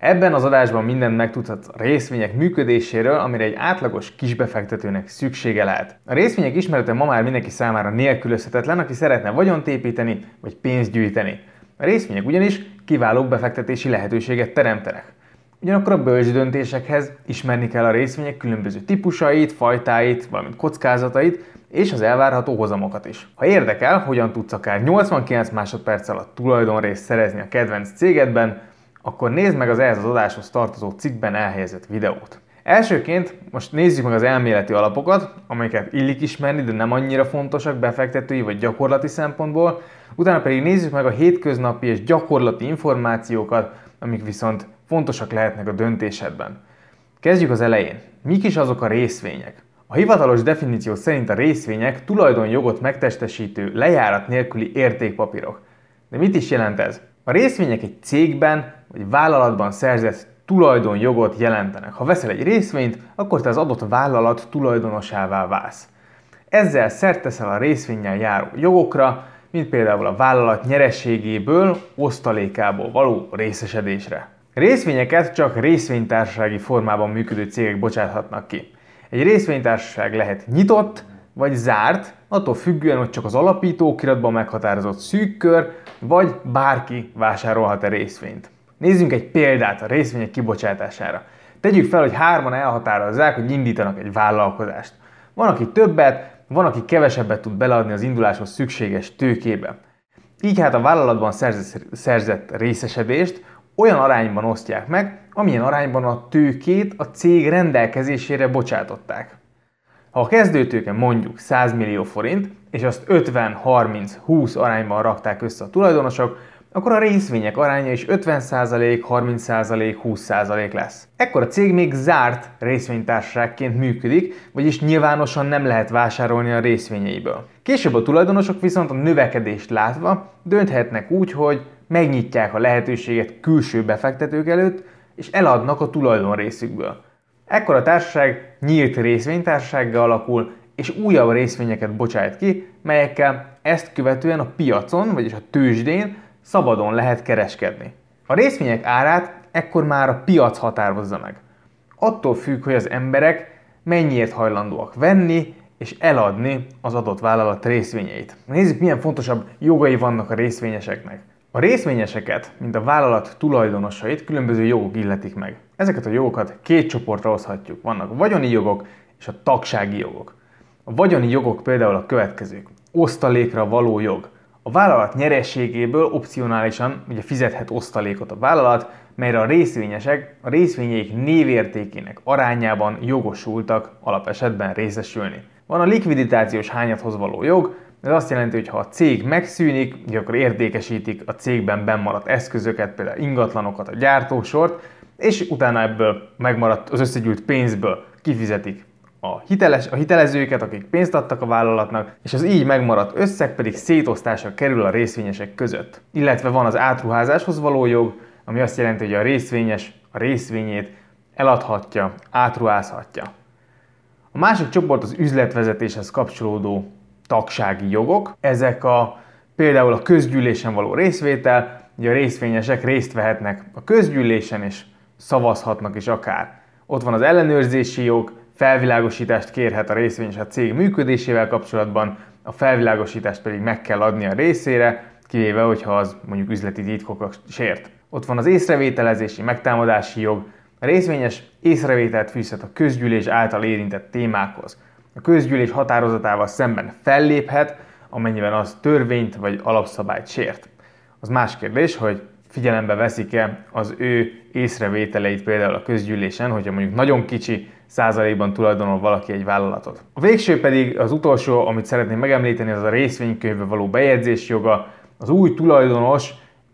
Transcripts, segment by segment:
Ebben az adásban mindent megtudhatsz a részvények működéséről, amire egy átlagos kisbefektetőnek szüksége lehet. A részvények ismerete ma már mindenki számára nélkülözhetetlen, aki szeretne vagyont építeni vagy pénzt gyűjteni. A részvények ugyanis kiváló befektetési lehetőséget teremtenek. Ugyanakkor a bölcs döntésekhez ismerni kell a részvények különböző típusait, fajtáit, valamint kockázatait, és az elvárható hozamokat is. Ha érdekel, hogyan tudsz akár 89 másodperc alatt tulajdonrészt szerezni a kedvenc cégedben, akkor nézd meg az ehhez az adáshoz tartozó cikkben elhelyezett videót. Elsőként most nézzük meg az elméleti alapokat, amelyeket illik ismerni, de nem annyira fontosak befektetői vagy gyakorlati szempontból, utána pedig nézzük meg a hétköznapi és gyakorlati információkat, amik viszont fontosak lehetnek a döntésedben. Kezdjük az elején. Mik is azok a részvények? A hivatalos definíció szerint a részvények tulajdonjogot megtestesítő lejárat nélküli értékpapírok. De mit is jelent ez? A részvények egy cégben vagy vállalatban szerzett tulajdonjogot jelentenek. Ha veszel egy részvényt, akkor te az adott vállalat tulajdonosává válsz. Ezzel szert teszel a részvényel járó jogokra, mint például a vállalat nyerességéből, osztalékából való részesedésre. Részvényeket csak részvénytársasági formában működő cégek bocsáthatnak ki. Egy részvénytársaság lehet nyitott vagy zárt, attól függően, hogy csak az alapítókiratban meghatározott szűk vagy bárki vásárolhat-e részvényt. Nézzünk egy példát a részvények kibocsátására. Tegyük fel, hogy hárman elhatározzák, hogy indítanak egy vállalkozást. Van, aki többet, van, aki kevesebbet tud beleadni az induláshoz szükséges tőkébe. Így hát a vállalatban szerzett részesedést olyan arányban osztják meg, amilyen arányban a tőkét a cég rendelkezésére bocsátották. Ha a kezdőtőke mondjuk 100 millió forint, és azt 50-30-20 arányban rakták össze a tulajdonosok, akkor a részvények aránya is 50%, 30%, 20% lesz. Ekkor a cég még zárt részvénytársaságként működik, vagyis nyilvánosan nem lehet vásárolni a részvényeiből. Később a tulajdonosok viszont a növekedést látva dönthetnek úgy, hogy megnyitják a lehetőséget külső befektetők előtt, és eladnak a tulajdonrészükből. Ekkor a társaság nyílt részvénytársasággá alakul, és újabb részvényeket bocsájt ki, melyekkel ezt követően a piacon, vagyis a tőzsdén szabadon lehet kereskedni. A részvények árát ekkor már a piac határozza meg. Attól függ, hogy az emberek mennyiért hajlandóak venni és eladni az adott vállalat részvényeit. Nézzük, milyen fontosabb jogai vannak a részvényeseknek. A részvényeseket, mint a vállalat tulajdonosait különböző jogok illetik meg. Ezeket a jogokat két csoportra hozhatjuk. Vannak vagyoni jogok és a tagsági jogok. A vagyoni jogok például a következők. Osztalékra való jog. A vállalat nyerességéből opcionálisan ugye fizethet osztalékot a vállalat, melyre a részvényesek a részvényeik névértékének arányában jogosultak alapesetben részesülni. Van a likviditációs hányadhoz való jog, ez azt jelenti, hogy ha a cég megszűnik, ugye akkor értékesítik a cégben bennmaradt eszközöket, például ingatlanokat, a gyártósort, és utána ebből megmaradt az összegyűlt pénzből kifizetik a, hiteles, a hitelezőket, akik pénzt adtak a vállalatnak, és az így megmaradt összeg pedig szétosztásra kerül a részvényesek között. Illetve van az átruházáshoz való jog, ami azt jelenti, hogy a részvényes a részvényét eladhatja, átruházhatja. A másik csoport az üzletvezetéshez kapcsolódó tagsági jogok. Ezek a például a közgyűlésen való részvétel, ugye a részvényesek részt vehetnek a közgyűlésen és szavazhatnak is akár. Ott van az ellenőrzési jog, felvilágosítást kérhet a részvényes a cég működésével kapcsolatban, a felvilágosítást pedig meg kell adni a részére, kivéve, hogyha az mondjuk üzleti titkokat sért. Ott van az észrevételezési, megtámadási jog, a részvényes észrevételt fűzhet a közgyűlés által érintett témákhoz. A közgyűlés határozatával szemben felléphet, amennyiben az törvényt vagy alapszabályt sért. Az más kérdés, hogy figyelembe veszik-e az ő észrevételeit például a közgyűlésen, hogyha mondjuk nagyon kicsi százalékban tulajdonol valaki egy vállalatot. A végső pedig az utolsó, amit szeretném megemlíteni, az a részvénykönyvbe való bejegyzés joga. Az új tulajdonos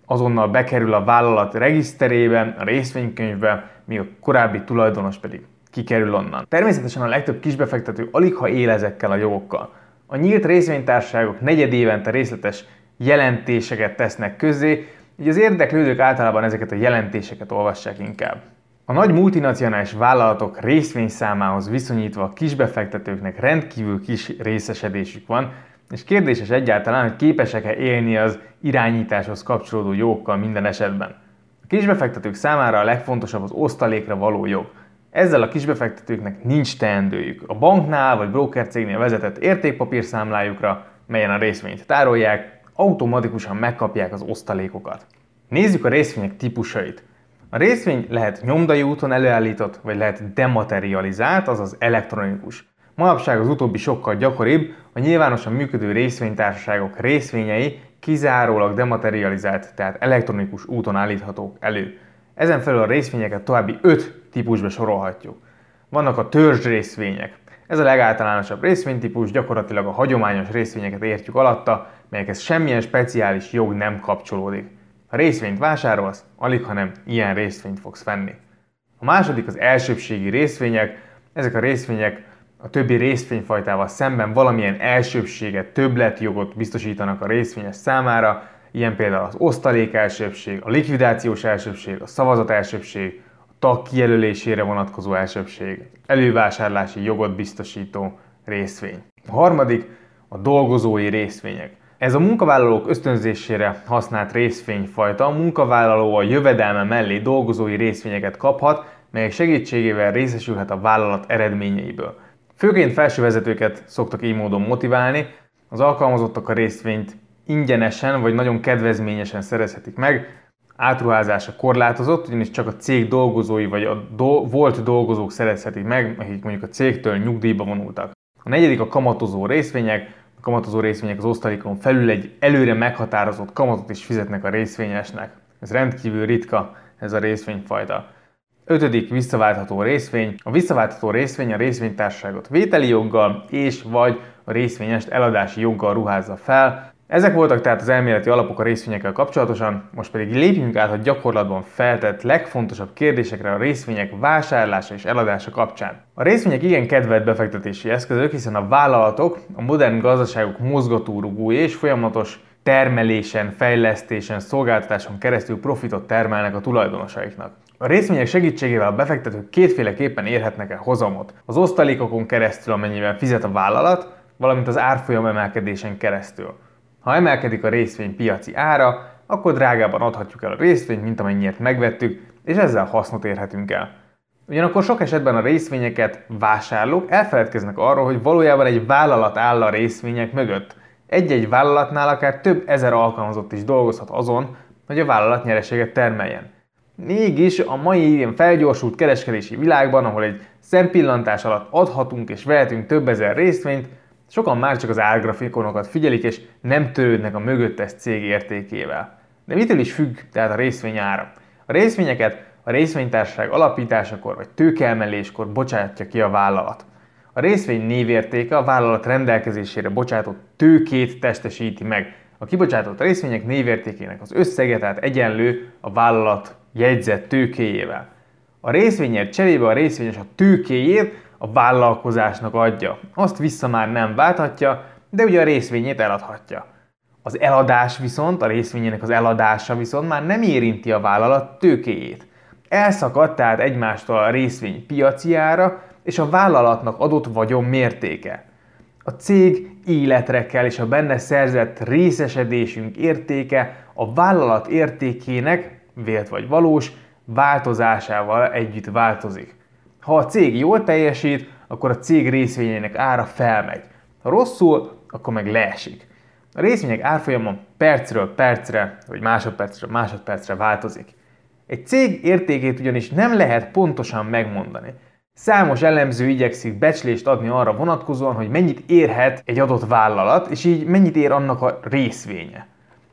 azonnal bekerül a vállalat regiszterébe, a részvénykönyvbe, míg a korábbi tulajdonos pedig kikerül onnan. Természetesen a legtöbb kisbefektető alig ha él ezekkel a jogokkal. A nyílt részvénytársaságok negyed évente részletes jelentéseket tesznek közzé, így az érdeklődők általában ezeket a jelentéseket olvassák inkább. A nagy multinacionális vállalatok részvényszámához viszonyítva a kisbefektetőknek rendkívül kis részesedésük van, és kérdéses egyáltalán, hogy képesek-e élni az irányításhoz kapcsolódó jogokkal minden esetben. A kisbefektetők számára a legfontosabb az osztalékra való jog. Ezzel a kisbefektetőknek nincs teendőjük. A banknál vagy brokercégnél vezetett értékpapírszámlájukra, melyen a részvényt tárolják, automatikusan megkapják az osztalékokat. Nézzük a részvények típusait. A részvény lehet nyomdai úton előállított, vagy lehet dematerializált, azaz elektronikus. Manapság az utóbbi sokkal gyakoribb, a nyilvánosan működő részvénytársaságok részvényei kizárólag dematerializált, tehát elektronikus úton állíthatók elő. Ezen felül a részvényeket további 5 típusba sorolhatjuk. Vannak a törzs részvények. Ez a legáltalánosabb részvénytípus, gyakorlatilag a hagyományos részvényeket értjük alatta, melyekhez semmilyen speciális jog nem kapcsolódik. Ha részvényt vásárolsz, alig hanem ilyen részvényt fogsz venni. A második az elsőbségi részvények. Ezek a részvények a többi részvényfajtával szemben valamilyen elsőbséget, többletjogot biztosítanak a részvényes számára, ilyen például az osztalék elsőbség, a likvidációs elsőbség, a szavazat elsőbség, tag kijelölésére vonatkozó elsőbség, elővásárlási jogot biztosító részvény. A harmadik a dolgozói részvények. Ez a munkavállalók ösztönzésére használt részvényfajta, a munkavállaló a jövedelme mellé dolgozói részvényeket kaphat, melyek segítségével részesülhet a vállalat eredményeiből. Főként felsővezetőket szoktak így módon motiválni, az alkalmazottak a részvényt ingyenesen vagy nagyon kedvezményesen szerezhetik meg, átruházása korlátozott, ugyanis csak a cég dolgozói vagy a do- volt dolgozók szerezhetik meg, akik mondjuk a cégtől nyugdíjba vonultak. A negyedik a kamatozó részvények, a kamatozó részvények az osztalékon felül egy előre meghatározott kamatot is fizetnek a részvényesnek. Ez rendkívül ritka, ez a részvényfajta. Ötödik visszaváltható részvény. A visszaváltható részvény a részvénytársaságot vételi joggal és vagy a részvényest eladási joggal ruházza fel. Ezek voltak tehát az elméleti alapok a részvényekkel kapcsolatosan, most pedig lépjünk át a gyakorlatban feltett legfontosabb kérdésekre a részvények vásárlása és eladása kapcsán. A részvények igen kedvelt befektetési eszközök, hiszen a vállalatok a modern gazdaságok mozgatórugói és folyamatos termelésen, fejlesztésen, szolgáltatáson keresztül profitot termelnek a tulajdonosaiknak. A részvények segítségével a befektetők kétféleképpen érhetnek el hozamot. Az osztalékokon keresztül, amennyiben fizet a vállalat, valamint az árfolyam emelkedésen keresztül. Ha emelkedik a részvény piaci ára, akkor drágában adhatjuk el a részvényt, mint amennyiért megvettük, és ezzel hasznot érhetünk el. Ugyanakkor sok esetben a részvényeket vásárlók elfeledkeznek arról, hogy valójában egy vállalat áll a részvények mögött. Egy-egy vállalatnál akár több ezer alkalmazott is dolgozhat azon, hogy a vállalat nyereséget termeljen. Mégis a mai ilyen felgyorsult kereskedési világban, ahol egy szempillantás alatt adhatunk és vehetünk több ezer részvényt, sokan már csak az árgrafikonokat figyelik és nem törődnek a mögöttes cég értékével. De mitől is függ tehát a részvény ára? A részvényeket a részvénytársaság alapításakor vagy tőkeemeléskor bocsátja ki a vállalat. A részvény névértéke a vállalat rendelkezésére bocsátott tőkét testesíti meg. A kibocsátott részvények névértékének az összege tehát egyenlő a vállalat jegyzett tőkéjével. A részvényért cserébe a részvényes a tőkéjét a vállalkozásnak adja. Azt vissza már nem válthatja, de ugye a részvényét eladhatja. Az eladás viszont, a részvényének az eladása viszont már nem érinti a vállalat tőkéjét. Elszakadt tehát egymástól a részvény piaci ára és a vállalatnak adott vagyon mértéke. A cég életre kell és a benne szerzett részesedésünk értéke a vállalat értékének vélt vagy valós, változásával együtt változik. Ha a cég jól teljesít, akkor a cég részvényeinek ára felmegy. Ha rosszul, akkor meg leesik. A részvények árfolyama percről percre, vagy másodpercről másodpercre változik. Egy cég értékét ugyanis nem lehet pontosan megmondani. Számos elemző igyekszik becslést adni arra vonatkozóan, hogy mennyit érhet egy adott vállalat, és így mennyit ér annak a részvénye.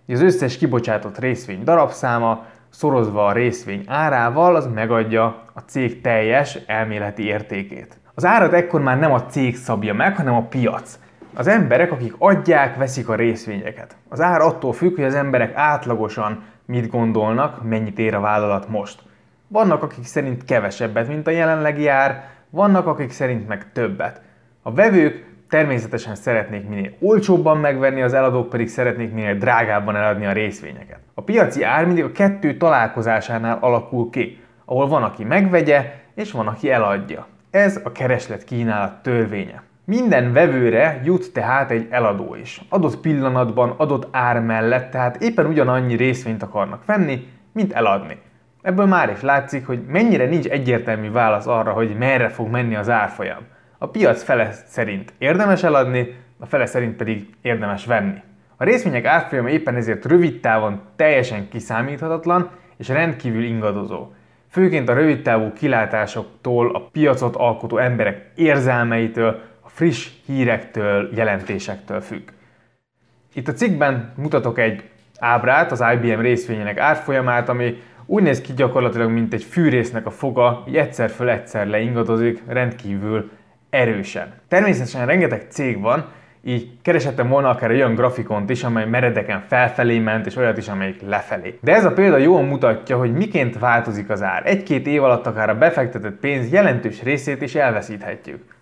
Az összes kibocsátott részvény darabszáma, szorozva a részvény árával, az megadja a cég teljes elméleti értékét. Az árat ekkor már nem a cég szabja meg, hanem a piac. Az emberek, akik adják, veszik a részvényeket. Az ár attól függ, hogy az emberek átlagosan mit gondolnak, mennyit ér a vállalat most. Vannak, akik szerint kevesebbet, mint a jelenlegi ár, vannak, akik szerint meg többet. A vevők Természetesen szeretnék minél olcsóbban megvenni, az eladók pedig szeretnék minél drágábban eladni a részvényeket. A piaci ár mindig a kettő találkozásánál alakul ki, ahol van, aki megvegye, és van, aki eladja. Ez a kereslet kínálat törvénye. Minden vevőre jut tehát egy eladó is. Adott pillanatban, adott ár mellett, tehát éppen ugyanannyi részvényt akarnak venni, mint eladni. Ebből már is látszik, hogy mennyire nincs egyértelmű válasz arra, hogy merre fog menni az árfolyam. A piac fele szerint érdemes eladni, a fele szerint pedig érdemes venni. A részvények árfolyama éppen ezért rövid távon teljesen kiszámíthatatlan és rendkívül ingadozó. Főként a rövidtávú kilátásoktól, a piacot alkotó emberek érzelmeitől, a friss hírektől, jelentésektől függ. Itt a cikkben mutatok egy ábrát, az IBM részvényének árfolyamát, ami úgy néz ki gyakorlatilag, mint egy fűrésznek a foga, így egyszer föl egyszer leingadozik, rendkívül erősen. Természetesen rengeteg cég van, így keresettem volna akár olyan grafikont is, amely meredeken felfelé ment, és olyat is, amelyik lefelé. De ez a példa jól mutatja, hogy miként változik az ár. Egy-két év alatt akár a befektetett pénz jelentős részét is elveszíthetjük.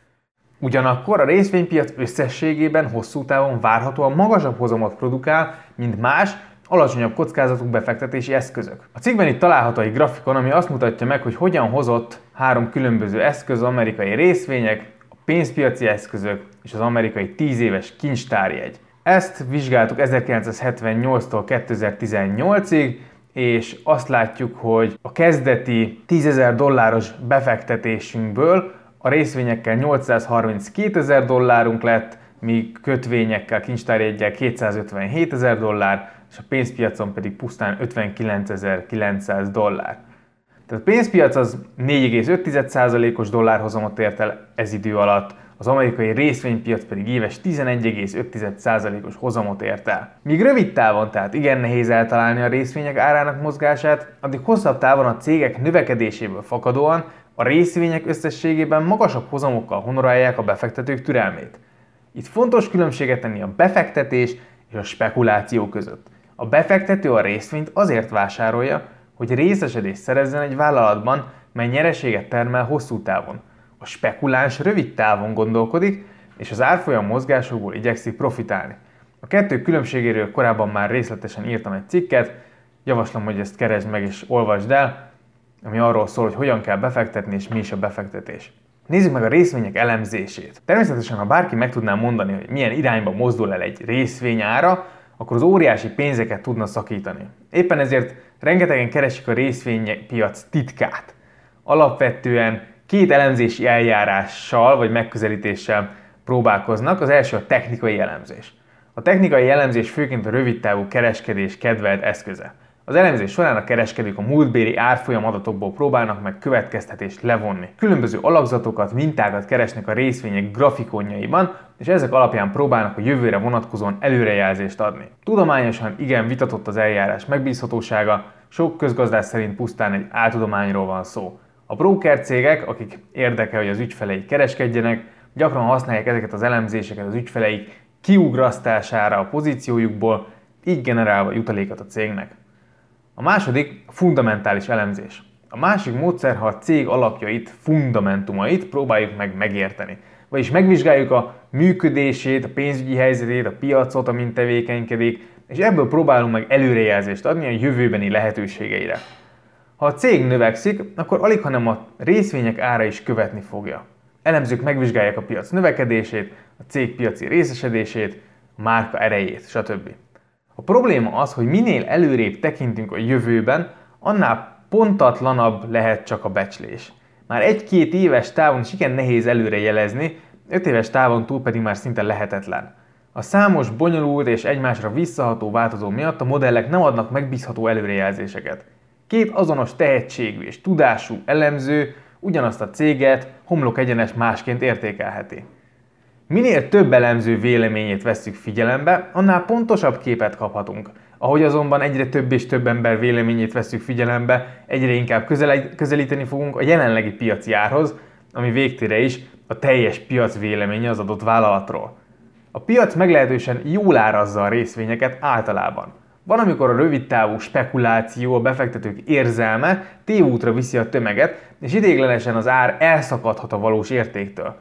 Ugyanakkor a részvénypiac összességében hosszú távon várhatóan magasabb hozamot produkál, mint más, alacsonyabb kockázatú befektetési eszközök. A cikkben itt található egy grafikon, ami azt mutatja meg, hogy hogyan hozott három különböző eszköz, amerikai részvények, pénzpiaci eszközök és az amerikai 10 éves kincstárjegy. Ezt vizsgáltuk 1978-tól 2018-ig, és azt látjuk, hogy a kezdeti 10 ezer dolláros befektetésünkből a részvényekkel 832 ezer dollárunk lett, míg kötvényekkel, kincstárjegyel 257 ezer dollár, és a pénzpiacon pedig pusztán 59.900 dollár. Tehát a pénzpiac az 4,5%-os dollárhozamot ért el ez idő alatt, az amerikai részvénypiac pedig éves 11,5%-os hozamot ért el. Míg rövid távon, tehát igen nehéz eltalálni a részvények árának mozgását, addig hosszabb távon a cégek növekedéséből fakadóan a részvények összességében magasabb hozamokkal honorálják a befektetők türelmét. Itt fontos különbséget tenni a befektetés és a spekuláció között. A befektető a részvényt azért vásárolja, hogy részesedést szerezzen egy vállalatban, mely nyereséget termel hosszú távon. A spekuláns rövid távon gondolkodik, és az árfolyam mozgásokból igyekszik profitálni. A kettő különbségéről korábban már részletesen írtam egy cikket, javaslom, hogy ezt keresd meg és olvasd el, ami arról szól, hogy hogyan kell befektetni és mi is a befektetés. Nézzük meg a részvények elemzését. Természetesen, ha bárki meg tudná mondani, hogy milyen irányba mozdul el egy részvény ára, akkor az óriási pénzeket tudna szakítani. Éppen ezért rengetegen keresik a részvénypiac titkát. Alapvetően két elemzési eljárással vagy megközelítéssel próbálkoznak. Az első a technikai elemzés. A technikai elemzés főként a rövidtávú kereskedés kedvelt eszköze. Az elemzés során a kereskedők a múltbéli árfolyam adatokból próbálnak meg következtetést levonni. Különböző alakzatokat, mintákat keresnek a részvények grafikonjaiban, és ezek alapján próbálnak a jövőre vonatkozóan előrejelzést adni. Tudományosan igen vitatott az eljárás megbízhatósága, sok közgazdás szerint pusztán egy áltudományról van szó. A broker cégek, akik érdeke, hogy az ügyfeleik kereskedjenek, gyakran használják ezeket az elemzéseket az ügyfeleik kiugrasztására a pozíciójukból, így generálva jutalékat a cégnek. A második fundamentális elemzés. A másik módszer, ha a cég alapjait, fundamentumait próbáljuk meg megérteni. Vagyis megvizsgáljuk a működését, a pénzügyi helyzetét, a piacot, amint tevékenykedik, és ebből próbálunk meg előrejelzést adni a jövőbeni lehetőségeire. Ha a cég növekszik, akkor alig hanem a részvények ára is követni fogja. Elemzők megvizsgálják a piac növekedését, a cég piaci részesedését, a márka erejét, stb. A probléma az, hogy minél előrébb tekintünk a jövőben, annál pontatlanabb lehet csak a becslés. Már egy-két éves távon is igen nehéz előre jelezni, öt éves távon túl pedig már szinte lehetetlen. A számos, bonyolult és egymásra visszaható változó miatt a modellek nem adnak megbízható előrejelzéseket. Két azonos tehetségű és tudású elemző ugyanazt a céget homlok egyenes másként értékelheti. Minél több elemző véleményét vesszük figyelembe, annál pontosabb képet kaphatunk. Ahogy azonban egyre több és több ember véleményét vesszük figyelembe, egyre inkább közelíteni fogunk a jelenlegi piaci árhoz, ami végtére is a teljes piac véleménye az adott vállalatról. A piac meglehetősen jól árazza a részvényeket általában. Van, amikor a rövidtávú spekuláció, a befektetők érzelme tévútra viszi a tömeget, és idéglenesen az ár elszakadhat a valós értéktől.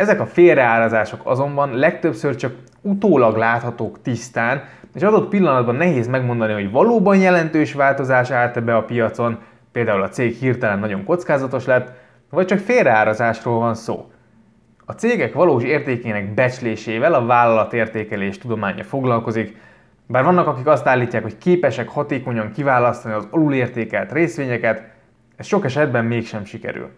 Ezek a félreárazások azonban legtöbbször csak utólag láthatók tisztán, és adott pillanatban nehéz megmondani, hogy valóban jelentős változás állt be a piacon, például a cég hirtelen nagyon kockázatos lett, vagy csak félreárazásról van szó. A cégek valós értékének becslésével a vállalat értékelés tudománya foglalkozik, Bár vannak, akik azt állítják, hogy képesek hatékonyan kiválasztani az alulértékelt részvényeket, ez sok esetben mégsem sikerül.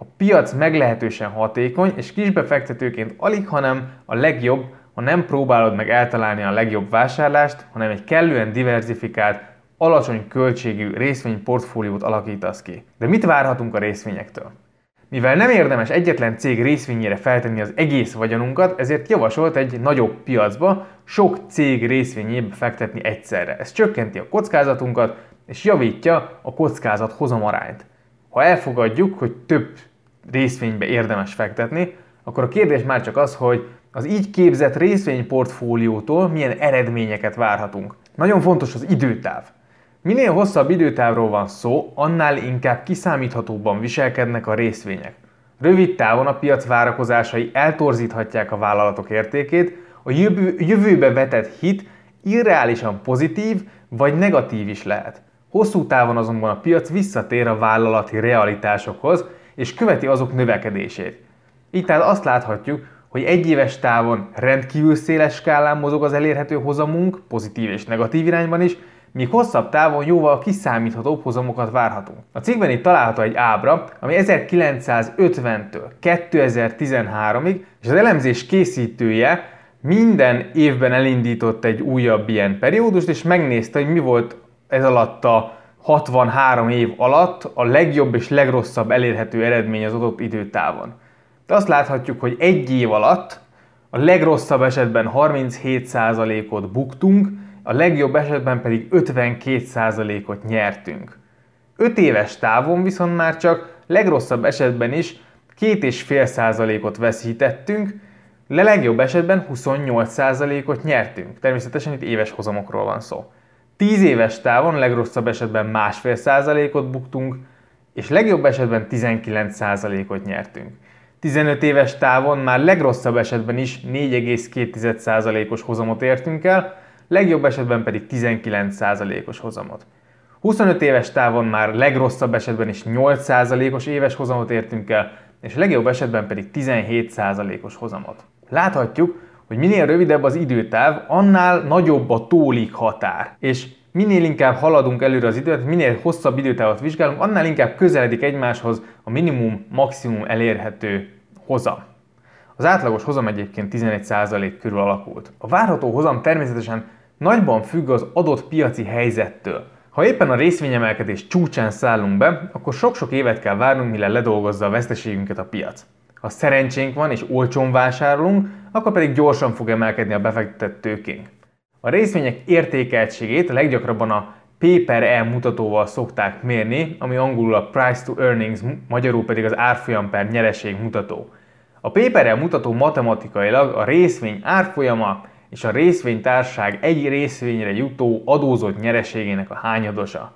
A piac meglehetősen hatékony, és kisbefektetőként alig, hanem a legjobb, ha nem próbálod meg eltalálni a legjobb vásárlást, hanem egy kellően diversifikált, alacsony költségű részvényportfóliót alakítasz ki. De mit várhatunk a részvényektől? Mivel nem érdemes egyetlen cég részvényére feltenni az egész vagyonunkat, ezért javasolt egy nagyobb piacba sok cég részvényébe fektetni egyszerre. Ez csökkenti a kockázatunkat, és javítja a kockázat hozamarányt. Ha elfogadjuk, hogy több részvénybe érdemes fektetni, akkor a kérdés már csak az, hogy az így képzett részvényportfóliótól milyen eredményeket várhatunk. Nagyon fontos az időtáv. Minél hosszabb időtávról van szó, annál inkább kiszámíthatóbban viselkednek a részvények. Rövid távon a piac várakozásai eltorzíthatják a vállalatok értékét, a jövő, jövőbe vetett hit irreálisan pozitív vagy negatív is lehet. Hosszú távon azonban a piac visszatér a vállalati realitásokhoz, és követi azok növekedését. Így tehát azt láthatjuk, hogy egy éves távon rendkívül széles skálán mozog az elérhető hozamunk, pozitív és negatív irányban is, míg hosszabb távon jóval kiszámíthatóbb hozamokat várhatunk. A cikkben itt található egy ábra, ami 1950-től 2013-ig, és az elemzés készítője minden évben elindított egy újabb ilyen periódust, és megnézte, hogy mi volt ez alatt a 63 év alatt a legjobb és legrosszabb elérhető eredmény az adott időtávon. De azt láthatjuk, hogy egy év alatt a legrosszabb esetben 37%-ot buktunk, a legjobb esetben pedig 52%-ot nyertünk. 5 éves távon viszont már csak legrosszabb esetben is 2,5%-ot veszítettünk, le legjobb esetben 28%-ot nyertünk. Természetesen itt éves hozamokról van szó. 10 éves távon legrosszabb esetben másfél százalékot buktunk, és legjobb esetben 19%-ot nyertünk. 15 éves távon már legrosszabb esetben is 4,2%-os hozamot értünk el, legjobb esetben pedig 19%-os hozamot. 25 éves távon már legrosszabb esetben is 8%-os éves hozamot értünk el, és legjobb esetben pedig 17%-os hozamot. Láthatjuk, hogy minél rövidebb az időtáv, annál nagyobb a tólik határ. És minél inkább haladunk előre az időt, minél hosszabb időtávot vizsgálunk, annál inkább közeledik egymáshoz a minimum-maximum elérhető hozam. Az átlagos hozam egyébként 11% körül alakult. A várható hozam természetesen nagyban függ az adott piaci helyzettől. Ha éppen a részvényemelkedés csúcsán szállunk be, akkor sok-sok évet kell várnunk, mire ledolgozza a veszteségünket a piac. Ha szerencsénk van és olcsón vásárolunk, akkor pedig gyorsan fog emelkedni a befektetett tőkénk. A részvények értékeltségét leggyakrabban a P per E mutatóval szokták mérni, ami angolul a Price to Earnings, magyarul pedig az árfolyam per nyereség mutató. A P per E mutató matematikailag a részvény árfolyama és a részvénytárság egy részvényre jutó adózott nyereségének a hányadosa.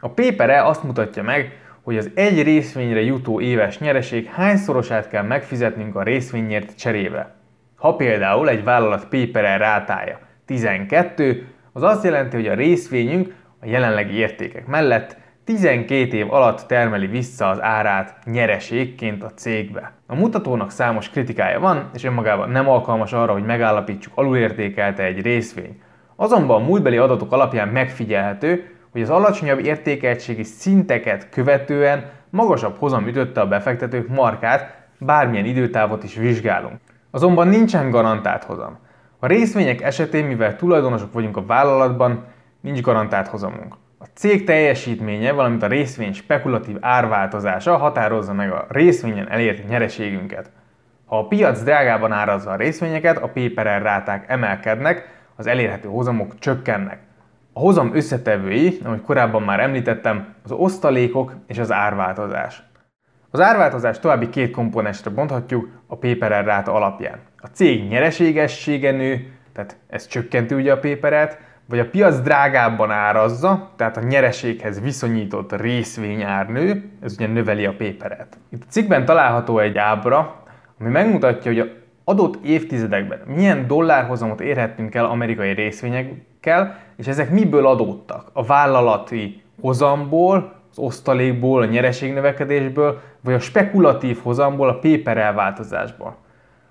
A P per E azt mutatja meg, hogy az egy részvényre jutó éves nyereség hányszorosát kell megfizetnünk a részvényért cserébe. Ha például egy vállalat pépere rátája 12, az azt jelenti, hogy a részvényünk a jelenlegi értékek mellett 12 év alatt termeli vissza az árát nyereségként a cégbe. A mutatónak számos kritikája van, és önmagában nem alkalmas arra, hogy megállapítsuk alulértékelte egy részvény. Azonban a múltbeli adatok alapján megfigyelhető, hogy az alacsonyabb értékeltségi szinteket követően magasabb hozam ütötte a befektetők markát, bármilyen időtávot is vizsgálunk. Azonban nincsen garantált hozam. A részvények esetén, mivel tulajdonosok vagyunk a vállalatban, nincs garantált hozamunk. A cég teljesítménye, valamint a részvény spekulatív árváltozása határozza meg a részvényen elért nyereségünket. Ha a piac drágában árazza a részvényeket, a PPR ráták emelkednek, az elérhető hozamok csökkennek. A hozam összetevői, ahogy korábban már említettem, az osztalékok és az árváltozás. Az árváltozás további két komponensre bonthatjuk a PPR ráta alapján. A cég nyereségessége nő, tehát ez csökkenti ugye a PPR-et, vagy a piac drágábban árazza, tehát a nyereséghez viszonyított részvényár nő, ez ugye növeli a PPR-et. Itt a cikkben található egy ábra, ami megmutatja, hogy adott évtizedekben milyen dollárhozamot érhettünk el amerikai részvényekkel, és ezek miből adódtak? A vállalati hozamból, az osztalékból, a nyereségnövekedésből, vagy a spekulatív hozamból, a paper elváltozásból.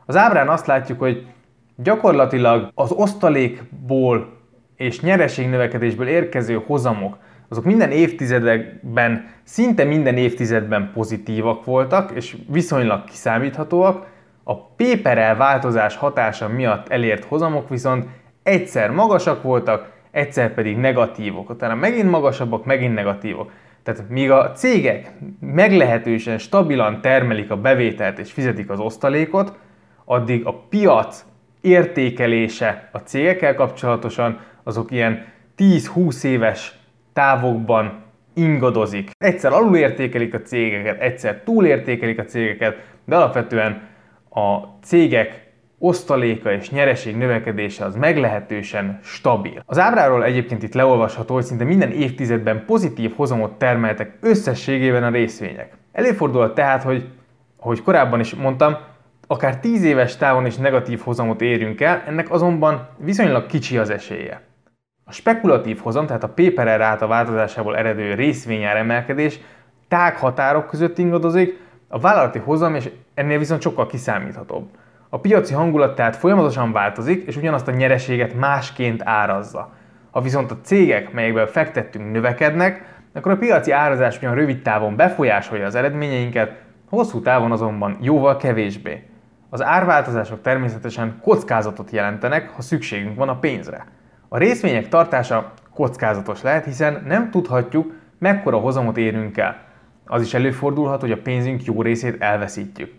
Az ábrán azt látjuk, hogy gyakorlatilag az osztalékból és nyereségnövekedésből érkező hozamok, azok minden évtizedekben, szinte minden évtizedben pozitívak voltak, és viszonylag kiszámíthatóak, a péperel változás hatása miatt elért hozamok viszont egyszer magasak voltak, egyszer pedig negatívok, utána megint magasabbak, megint negatívok. Tehát míg a cégek meglehetősen stabilan termelik a bevételt és fizetik az osztalékot, addig a piac értékelése a cégekkel kapcsolatosan azok ilyen 10-20 éves távokban ingadozik. Egyszer alulértékelik a cégeket, egyszer túlértékelik a cégeket, de alapvetően a cégek osztaléka és nyereség növekedése az meglehetősen stabil. Az ábráról egyébként itt leolvasható, hogy szinte minden évtizedben pozitív hozamot termeltek összességében a részvények. Előfordulhat tehát, hogy, ahogy korábban is mondtam, akár 10 éves távon is negatív hozamot érünk el, ennek azonban viszonylag kicsi az esélye. A spekulatív hozam, tehát a paper ráta változásából eredő részvényár emelkedés tág határok között ingadozik, a vállalati hozam és ennél viszont sokkal kiszámíthatóbb. A piaci hangulat tehát folyamatosan változik, és ugyanazt a nyereséget másként árazza. Ha viszont a cégek, melyekben fektettünk, növekednek, akkor a piaci árazás ugyan rövid távon befolyásolja az eredményeinket, hosszú távon azonban jóval kevésbé. Az árváltozások természetesen kockázatot jelentenek, ha szükségünk van a pénzre. A részvények tartása kockázatos lehet, hiszen nem tudhatjuk, mekkora hozamot érünk el. Az is előfordulhat, hogy a pénzünk jó részét elveszítjük.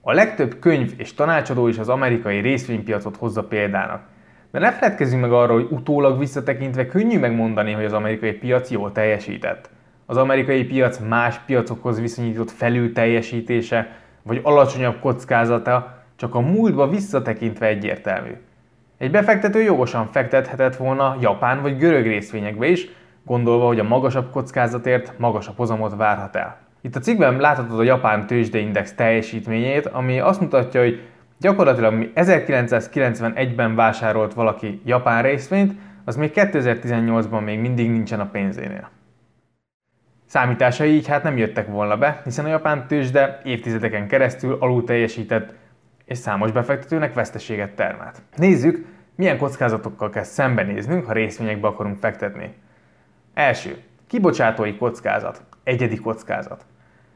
A legtöbb könyv és tanácsadó is az amerikai részvénypiacot hozza példának. De ne feledkezzünk meg arról, hogy utólag visszatekintve könnyű megmondani, hogy az amerikai piac jól teljesített. Az amerikai piac más piacokhoz viszonyított felül teljesítése, vagy alacsonyabb kockázata csak a múltba visszatekintve egyértelmű. Egy befektető jogosan fektethetett volna japán vagy görög részvényekbe is, gondolva, hogy a magasabb kockázatért magasabb hozamot várhat el. Itt a cikkben láthatod a japán tőzsdeindex teljesítményét, ami azt mutatja, hogy gyakorlatilag 1991-ben vásárolt valaki japán részvényt, az még 2018-ban még mindig nincsen a pénzénél. Számításai így hát nem jöttek volna be, hiszen a japán tőzsde évtizedeken keresztül alul teljesített, és számos befektetőnek veszteséget termelt. Nézzük, milyen kockázatokkal kell szembenéznünk, ha részvényekbe akarunk fektetni. Első, kibocsátói kockázat, egyedi kockázat.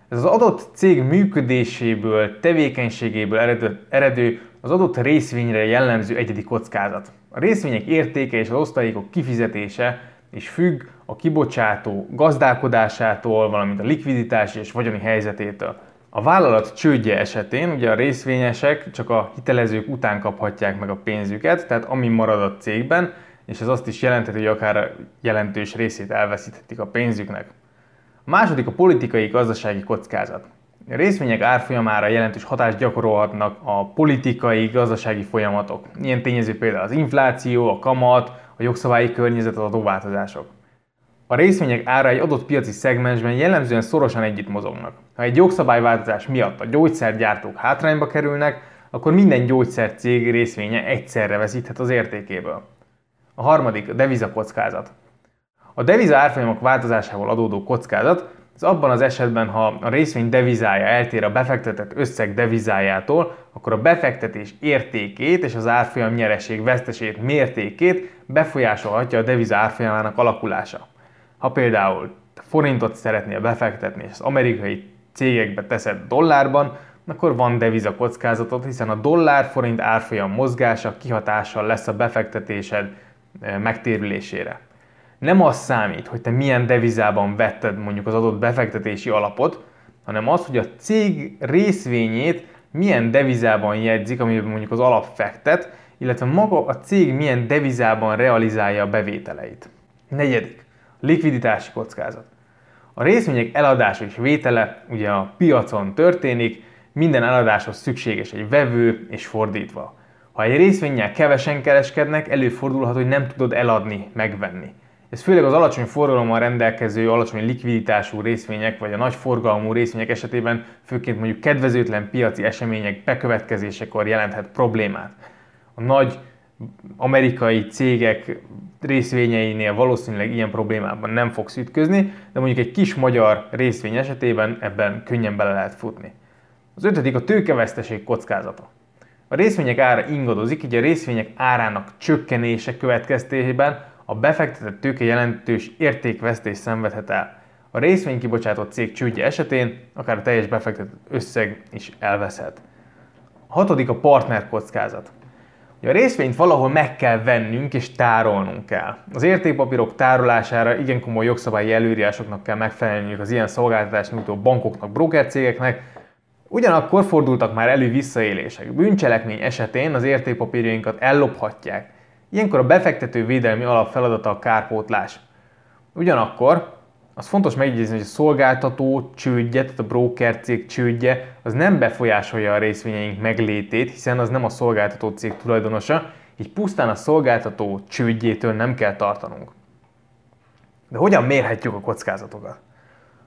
Ez az adott cég működéséből, tevékenységéből eredő, eredő az adott részvényre jellemző egyedi kockázat. A részvények értéke és az osztalékok kifizetése is függ a kibocsátó gazdálkodásától, valamint a likviditási és vagyoni helyzetétől. A vállalat csődje esetén ugye a részvényesek csak a hitelezők után kaphatják meg a pénzüket, tehát ami marad a cégben, és ez azt is jelenteti, hogy akár jelentős részét elveszíthetik a pénzüknek. A második a politikai gazdasági kockázat. A részvények árfolyamára jelentős hatást gyakorolhatnak a politikai gazdasági folyamatok. Ilyen tényező például az infláció, a kamat, a jogszabályi környezet, az adóváltozások. A részvények ára egy adott piaci szegmensben jellemzően szorosan együtt mozognak. Ha egy jogszabályváltozás miatt a gyógyszergyártók hátrányba kerülnek, akkor minden gyógyszercég részvénye egyszerre veszíthet az értékéből. A harmadik a devizakockázat. A deviza árfolyamok változásával adódó kockázat az abban az esetben, ha a részvény devizája eltér a befektetett összeg devizájától, akkor a befektetés értékét és az árfolyam nyereség vesztesét mértékét befolyásolhatja a deviza árfolyamának alakulása. Ha például forintot szeretnél befektetni, és az amerikai cégekbe teszed dollárban, akkor van deviza kockázatot, hiszen a dollár-forint árfolyam mozgása kihatással lesz a befektetésed megtérülésére. Nem az számít, hogy te milyen devizában vetted mondjuk az adott befektetési alapot, hanem az, hogy a cég részvényét milyen devizában jegyzik, amiben mondjuk az alap fektet, illetve maga a cég milyen devizában realizálja a bevételeit. Negyedik likviditási kockázat. A részvények eladása és vétele ugye a piacon történik, minden eladáshoz szükséges egy vevő és fordítva. Ha egy részvényel kevesen kereskednek, előfordulhat, hogy nem tudod eladni, megvenni. Ez főleg az alacsony forgalommal rendelkező, alacsony likviditású részvények, vagy a nagy forgalmú részvények esetében, főként mondjuk kedvezőtlen piaci események bekövetkezésekor jelenthet problémát. A nagy amerikai cégek részvényeinél valószínűleg ilyen problémában nem fogsz ütközni, de mondjuk egy kis magyar részvény esetében ebben könnyen bele lehet futni. Az ötödik a tőkeveszteség kockázata. A részvények ára ingadozik, így a részvények árának csökkenése következtében a befektetett tőke jelentős értékvesztés szenvedhet el. A részvény kibocsátott cég csődje esetén akár a teljes befektetett összeg is elveszhet. A hatodik a partner kockázat. A részvényt valahol meg kell vennünk és tárolnunk kell. Az értékpapírok tárolására igen komoly jogszabályi előírásoknak kell megfelelniük az ilyen szolgáltatást nyújtó bankoknak, brokercégeknek, Ugyanakkor fordultak már elő visszaélések. Bűncselekmény esetén az értékpapírjainkat ellophatják. Ilyenkor a befektető védelmi alap feladata a kárpótlás. Ugyanakkor az fontos megjegyezni, hogy a szolgáltató csődje, tehát a broker cég csődje, az nem befolyásolja a részvényeink meglétét, hiszen az nem a szolgáltató cég tulajdonosa, így pusztán a szolgáltató csődjétől nem kell tartanunk. De hogyan mérhetjük a kockázatokat?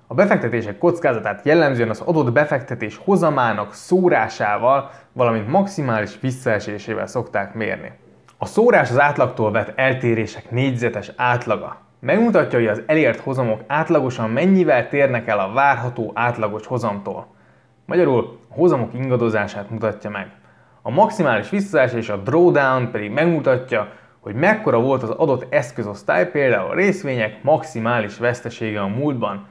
A befektetések kockázatát jellemzően az adott befektetés hozamának szórásával, valamint maximális visszaesésével szokták mérni. A szórás az átlagtól vett eltérések négyzetes átlaga. Megmutatja, hogy az elért hozamok átlagosan mennyivel térnek el a várható átlagos hozamtól. Magyarul a hozamok ingadozását mutatja meg. A maximális visszaesés, a drawdown pedig megmutatja, hogy mekkora volt az adott eszközosztály, például a részvények maximális vesztesége a múltban,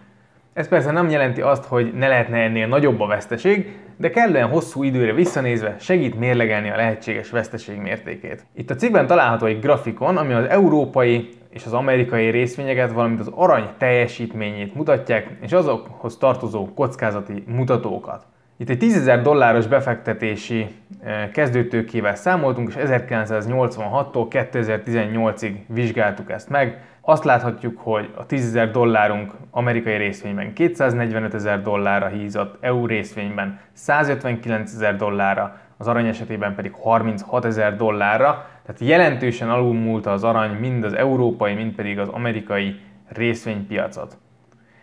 ez persze nem jelenti azt, hogy ne lehetne ennél nagyobb a veszteség, de kellően hosszú időre visszanézve segít mérlegelni a lehetséges veszteség mértékét. Itt a cikkben található egy grafikon, ami az európai és az amerikai részvényeket, valamint az arany teljesítményét mutatják, és azokhoz tartozó kockázati mutatókat. Itt egy 10.000 dolláros befektetési eh, kezdőtőkével számoltunk, és 1986-tól 2018-ig vizsgáltuk ezt meg. Azt láthatjuk, hogy a 10.000 dollárunk amerikai részvényben 245 ezer dollárra hízott, EU részvényben 159 ezer dollárra, az arany esetében pedig 36 ezer dollárra, tehát jelentősen alulmúlta az arany mind az európai, mind pedig az amerikai részvénypiacot.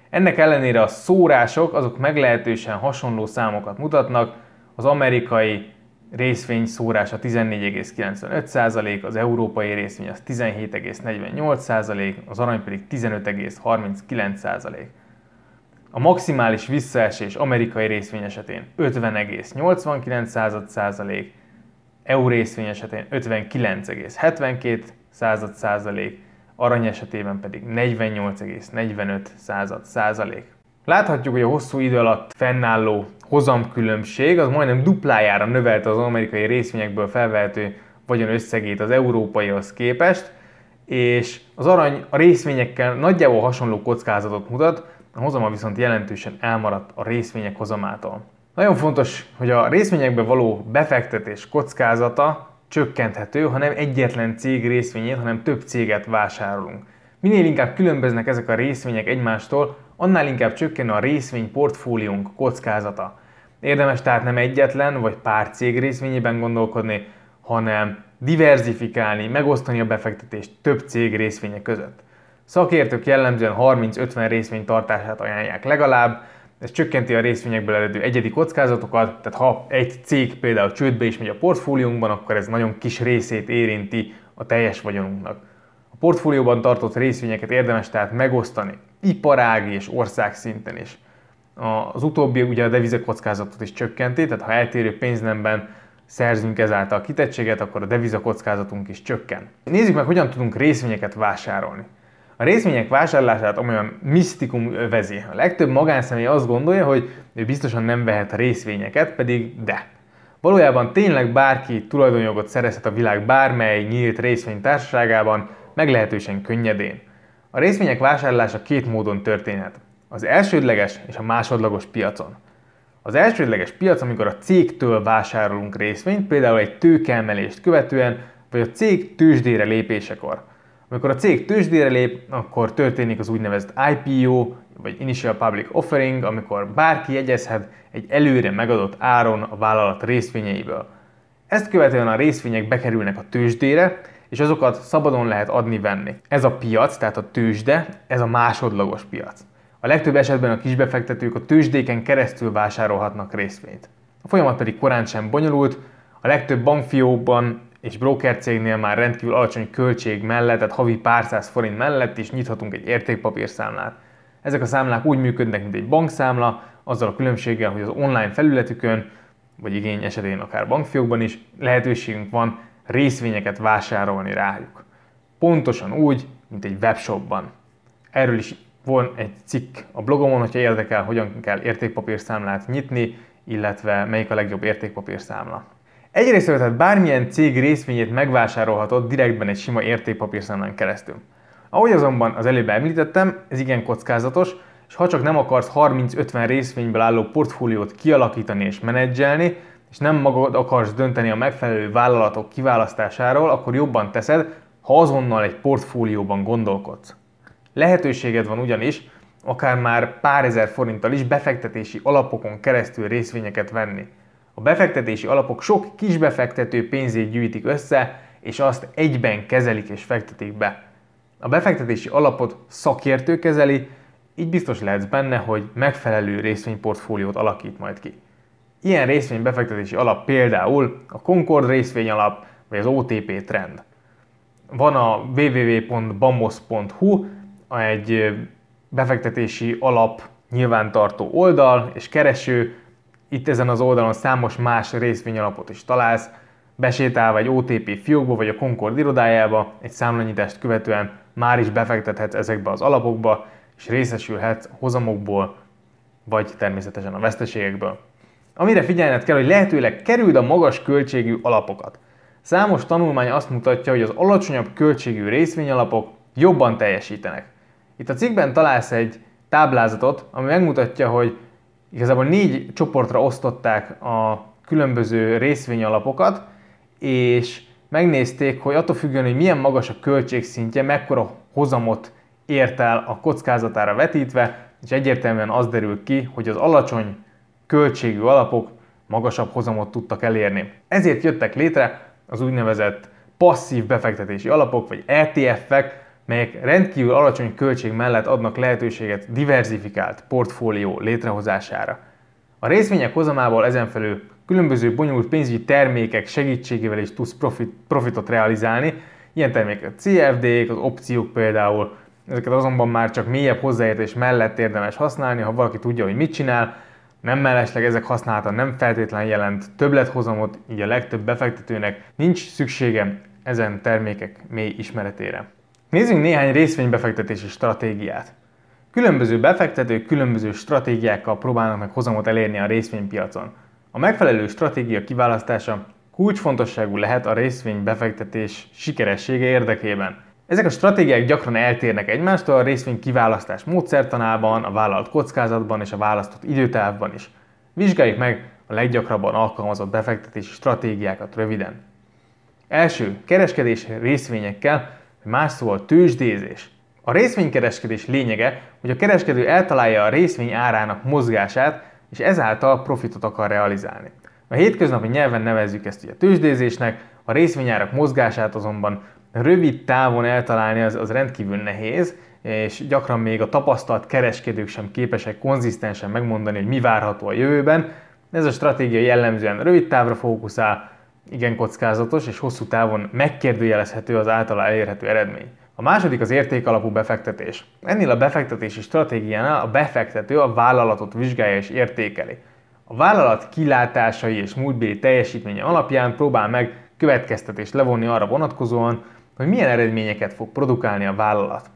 Ennek ellenére a szórások azok meglehetősen hasonló számokat mutatnak, az amerikai részvény szórása 14,95%, az európai részvény az 17,48%, az arany pedig 15,39%. A maximális visszaesés amerikai részvény esetén 50,89%, EU részvény esetén 59,72%, arany esetében pedig 48,45 százalék. Láthatjuk, hogy a hosszú idő alatt fennálló hozamkülönbség az majdnem duplájára növelte az amerikai részvényekből felvehető vagyon összegét az európaihoz képest, és az arany a részvényekkel nagyjából hasonló kockázatot mutat, a hozama viszont jelentősen elmaradt a részvények hozamától. Nagyon fontos, hogy a részvényekbe való befektetés kockázata csökkenthető, ha nem egyetlen cég részvényét, hanem több céget vásárolunk. Minél inkább különböznek ezek a részvények egymástól, annál inkább csökken a részvény portfóliónk kockázata. Érdemes tehát nem egyetlen vagy pár cég részvényében gondolkodni, hanem diversifikálni, megosztani a befektetést több cég részvénye között. Szakértők jellemzően 30-50 részvény tartását ajánlják legalább, ez csökkenti a részvényekből eredő egyedi kockázatokat, tehát ha egy cég például csődbe is megy a portfóliónkban, akkor ez nagyon kis részét érinti a teljes vagyonunknak. A portfólióban tartott részvényeket érdemes tehát megosztani, iparági és ország szinten is. Az utóbbi ugye a devizakockázatot is csökkenti, tehát ha eltérő pénznemben szerzünk ezáltal kitettséget, akkor a devizakockázatunk is csökken. Nézzük meg, hogyan tudunk részvényeket vásárolni. A részvények vásárlását olyan misztikum övezi. A legtöbb magánszemély azt gondolja, hogy ő biztosan nem vehet részvényeket, pedig de. Valójában tényleg bárki tulajdonjogot szerezhet a világ bármely nyílt részvénytársaságában, meglehetősen könnyedén. A részvények vásárlása két módon történhet. Az elsődleges és a másodlagos piacon. Az elsődleges piac, amikor a cégtől vásárolunk részvényt, például egy tőkeemelést követően, vagy a cég tőzsdére lépésekor. Amikor a cég tőzsdére lép, akkor történik az úgynevezett IPO, vagy Initial Public Offering, amikor bárki jegyezhet egy előre megadott áron a vállalat részvényeiből. Ezt követően a részvények bekerülnek a tőzsdére, és azokat szabadon lehet adni-venni. Ez a piac, tehát a tőzsde, ez a másodlagos piac. A legtöbb esetben a kisbefektetők a tőzsdéken keresztül vásárolhatnak részvényt. A folyamat pedig korán sem bonyolult, a legtöbb bankfiókban és broker cégnél már rendkívül alacsony költség mellett, tehát havi pár száz forint mellett is nyithatunk egy értékpapírszámlát. Ezek a számlák úgy működnek, mint egy bankszámla, azzal a különbséggel, hogy az online felületükön, vagy igény esetén akár bankfiókban is lehetőségünk van részvényeket vásárolni rájuk. pontosan úgy, mint egy webshopban. Erről is van egy cikk a blogomon, hogyha érdekel, hogyan kell értékpapírszámlát nyitni, illetve melyik a legjobb értékpapírszámla. Egyrészt tehát bármilyen cég részvényét megvásárolhatod direktben egy sima értékpapírszámlán keresztül. Ahogy azonban az előbb említettem, ez igen kockázatos, és ha csak nem akarsz 30-50 részvényből álló portfóliót kialakítani és menedzselni, és nem magad akarsz dönteni a megfelelő vállalatok kiválasztásáról, akkor jobban teszed, ha azonnal egy portfólióban gondolkodsz. Lehetőséged van ugyanis, akár már pár ezer forinttal is befektetési alapokon keresztül részvényeket venni. A befektetési alapok sok kis befektető pénzét gyűjtik össze, és azt egyben kezelik és fektetik be. A befektetési alapot szakértő kezeli, így biztos lehetsz benne, hogy megfelelő részvényportfóliót alakít majd ki. Ilyen részvénybefektetési alap például a Concord részvényalap vagy az OTP Trend. Van a www.bamos.hu, egy befektetési alap nyilvántartó oldal és kereső. Itt ezen az oldalon számos más részvényalapot is találsz. Besétálva egy OTP fiókba vagy a Concord irodájába, egy számlanyítást követően már is befektethetsz ezekbe az alapokba, és részesülhetsz hozamokból, vagy természetesen a veszteségekből. Amire figyelned kell, hogy lehetőleg kerüld a magas költségű alapokat. Számos tanulmány azt mutatja, hogy az alacsonyabb költségű részvényalapok jobban teljesítenek. Itt a cikkben találsz egy táblázatot, ami megmutatja, hogy igazából négy csoportra osztották a különböző részvényalapokat, és megnézték, hogy attól függően, hogy milyen magas a költségszintje, mekkora hozamot ért el a kockázatára vetítve, és egyértelműen az derül ki, hogy az alacsony költségű alapok magasabb hozamot tudtak elérni. Ezért jöttek létre az úgynevezett passzív befektetési alapok, vagy ETF-ek, melyek rendkívül alacsony költség mellett adnak lehetőséget diversifikált portfólió létrehozására. A részvények hozamából ezenfelül különböző bonyolult pénzügyi termékek segítségével is tudsz profit, profitot realizálni. Ilyen termékek a CFD-k, az opciók például, ezeket azonban már csak mélyebb hozzáértés mellett érdemes használni, ha valaki tudja, hogy mit csinál, nem mellesleg ezek használata nem feltétlenül jelent többlethozamot, így a legtöbb befektetőnek nincs szüksége ezen termékek mély ismeretére. Nézzünk néhány részvénybefektetési stratégiát. Különböző befektetők különböző stratégiákkal próbálnak meg hozamot elérni a részvénypiacon. A megfelelő stratégia kiválasztása kulcsfontosságú lehet a részvénybefektetés sikeressége érdekében. Ezek a stratégiák gyakran eltérnek egymástól a részvény kiválasztás módszertanában, a vállalt kockázatban és a választott időtávban is. Vizsgáljuk meg a leggyakrabban alkalmazott befektetési stratégiákat röviden. Első, kereskedés részvényekkel, más szóval tőzsdézés. A részvénykereskedés lényege, hogy a kereskedő eltalálja a részvény árának mozgását, és ezáltal profitot akar realizálni. A hétköznapi nyelven nevezzük ezt ugye tőzsdézésnek, a részvényárak mozgását azonban rövid távon eltalálni az, az rendkívül nehéz, és gyakran még a tapasztalt kereskedők sem képesek konzisztensen megmondani, hogy mi várható a jövőben. Ez a stratégia jellemzően rövid távra fókuszál, igen kockázatos, és hosszú távon megkérdőjelezhető az általa elérhető eredmény. A második az értékalapú befektetés. Ennél a befektetési stratégiánál a befektető a vállalatot vizsgálja és értékeli. A vállalat kilátásai és múltbéli teljesítménye alapján próbál meg következtetést levonni arra vonatkozóan, hogy milyen eredményeket fog produkálni a vállalat.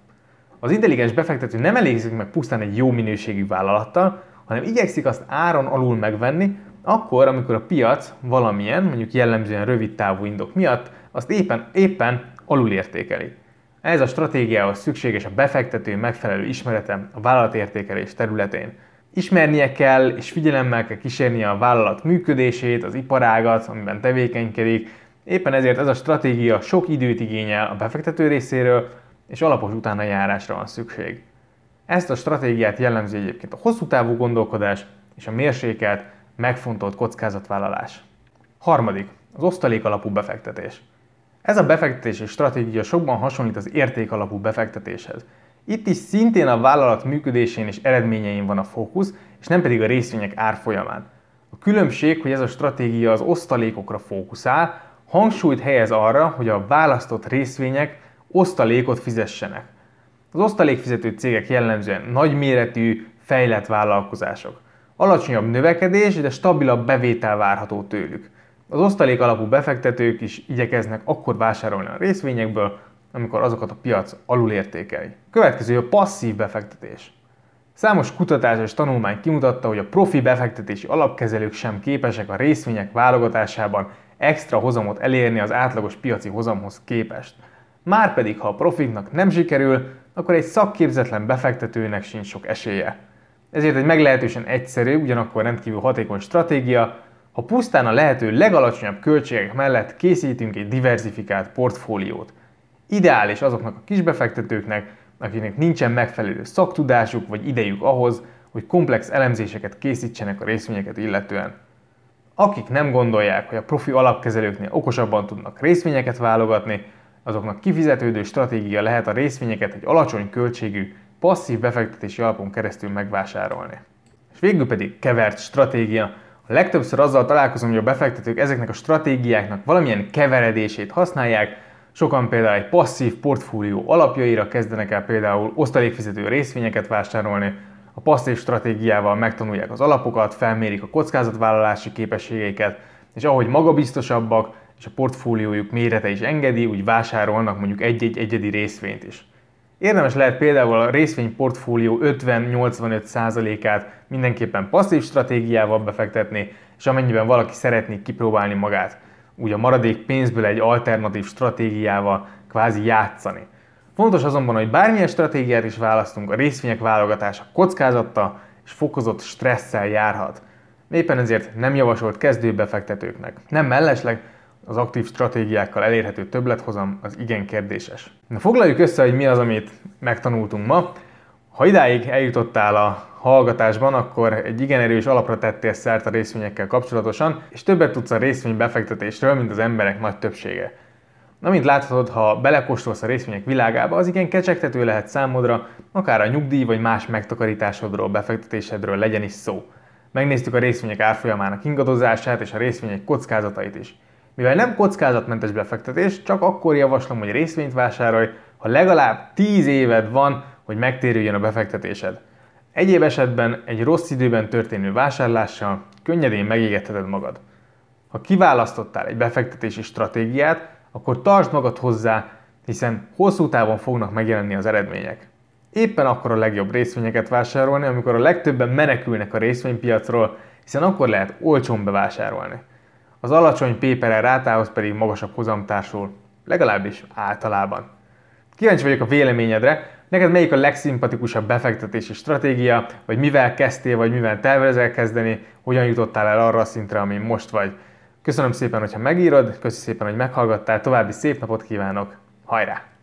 Az intelligens befektető nem elégszik meg pusztán egy jó minőségű vállalattal, hanem igyekszik azt áron alul megvenni, akkor, amikor a piac valamilyen, mondjuk jellemzően rövid távú indok miatt, azt éppen, éppen alul értékeli. Ez a stratégiához szükséges a befektető megfelelő ismerete a vállalatértékelés területén. Ismernie kell és figyelemmel kell kísérnie a vállalat működését, az iparágat, amiben tevékenykedik, Éppen ezért ez a stratégia sok időt igényel a befektető részéről, és alapos utána járásra van szükség. Ezt a stratégiát jellemzi egyébként a hosszú távú gondolkodás és a mérsékelt, megfontolt kockázatvállalás. Harmadik, az osztalék alapú befektetés. Ez a befektetési stratégia sokban hasonlít az érték alapú befektetéshez. Itt is szintén a vállalat működésén és eredményein van a fókusz, és nem pedig a részvények árfolyamán. A különbség, hogy ez a stratégia az osztalékokra fókuszál, hangsúlyt helyez arra, hogy a választott részvények osztalékot fizessenek. Az osztalékfizető cégek jellemzően nagyméretű, fejlett vállalkozások. Alacsonyabb növekedés, de stabilabb bevétel várható tőlük. Az osztalék alapú befektetők is igyekeznek akkor vásárolni a részvényekből, amikor azokat a piac alulértékeli. Következő a passzív befektetés. Számos kutatás és tanulmány kimutatta, hogy a profi befektetési alapkezelők sem képesek a részvények válogatásában extra hozamot elérni az átlagos piaci hozamhoz képest. Márpedig, ha a profiknak nem sikerül, akkor egy szakképzetlen befektetőnek sincs sok esélye. Ezért egy meglehetősen egyszerű, ugyanakkor rendkívül hatékony stratégia, ha pusztán a lehető legalacsonyabb költségek mellett készítünk egy diversifikált portfóliót. Ideális azoknak a kisbefektetőknek, akiknek nincsen megfelelő szaktudásuk vagy idejük ahhoz, hogy komplex elemzéseket készítsenek a részvényeket illetően. Akik nem gondolják, hogy a profi alapkezelőknél okosabban tudnak részvényeket válogatni, azoknak kifizetődő stratégia lehet a részvényeket egy alacsony költségű, passzív befektetési alapon keresztül megvásárolni. És végül pedig kevert stratégia. A legtöbbször azzal találkozom, hogy a befektetők ezeknek a stratégiáknak valamilyen keveredését használják, Sokan például egy passzív portfólió alapjaira kezdenek el például osztalékfizető részvényeket vásárolni, a passzív stratégiával megtanulják az alapokat, felmérik a kockázatvállalási képességeiket, és ahogy magabiztosabbak, és a portfóliójuk mérete is engedi, úgy vásárolnak mondjuk egy-egy egyedi részvényt is. Érdemes lehet például a részvényportfólió 50-85%-át mindenképpen passzív stratégiával befektetni, és amennyiben valaki szeretné kipróbálni magát, úgy a maradék pénzből egy alternatív stratégiával kvázi játszani. Fontos azonban, hogy bármilyen stratégiát is választunk, a részvények válogatása kockázatta és fokozott stresszel járhat. Éppen ezért nem javasolt kezdőbefektetőknek. Nem mellesleg, az aktív stratégiákkal elérhető többlethozam az igen kérdéses. Na foglaljuk össze, hogy mi az, amit megtanultunk ma. Ha idáig eljutottál a hallgatásban, akkor egy igen erős alapra tettél szert a részvényekkel kapcsolatosan, és többet tudsz a részvény befektetésről, mint az emberek nagy többsége. Na, mint láthatod, ha belekóstolsz a részvények világába, az igen kecsegtető lehet számodra, akár a nyugdíj vagy más megtakarításodról, befektetésedről legyen is szó. Megnéztük a részvények árfolyamának ingadozását és a részvények kockázatait is. Mivel nem kockázatmentes befektetés, csak akkor javaslom, hogy részvényt vásárolj, ha legalább 10 éved van, hogy megtérüljön a befektetésed. Egyéb esetben egy rossz időben történő vásárlással könnyedén megégetheted magad. Ha kiválasztottál egy befektetési stratégiát, akkor tartsd magad hozzá, hiszen hosszú távon fognak megjelenni az eredmények. Éppen akkor a legjobb részvényeket vásárolni, amikor a legtöbben menekülnek a részvénypiacról, hiszen akkor lehet olcsón bevásárolni. Az alacsony PPR rátához pedig magasabb hozam társul, legalábbis általában. Kíváncsi vagyok a véleményedre, neked melyik a legszimpatikusabb befektetési stratégia, vagy mivel kezdtél, vagy mivel tervezel kezdeni, hogyan jutottál el arra a szintre, amin most vagy. Köszönöm szépen, hogyha megírod, köszönöm szépen, hogy meghallgattál, további szép napot kívánok, hajrá!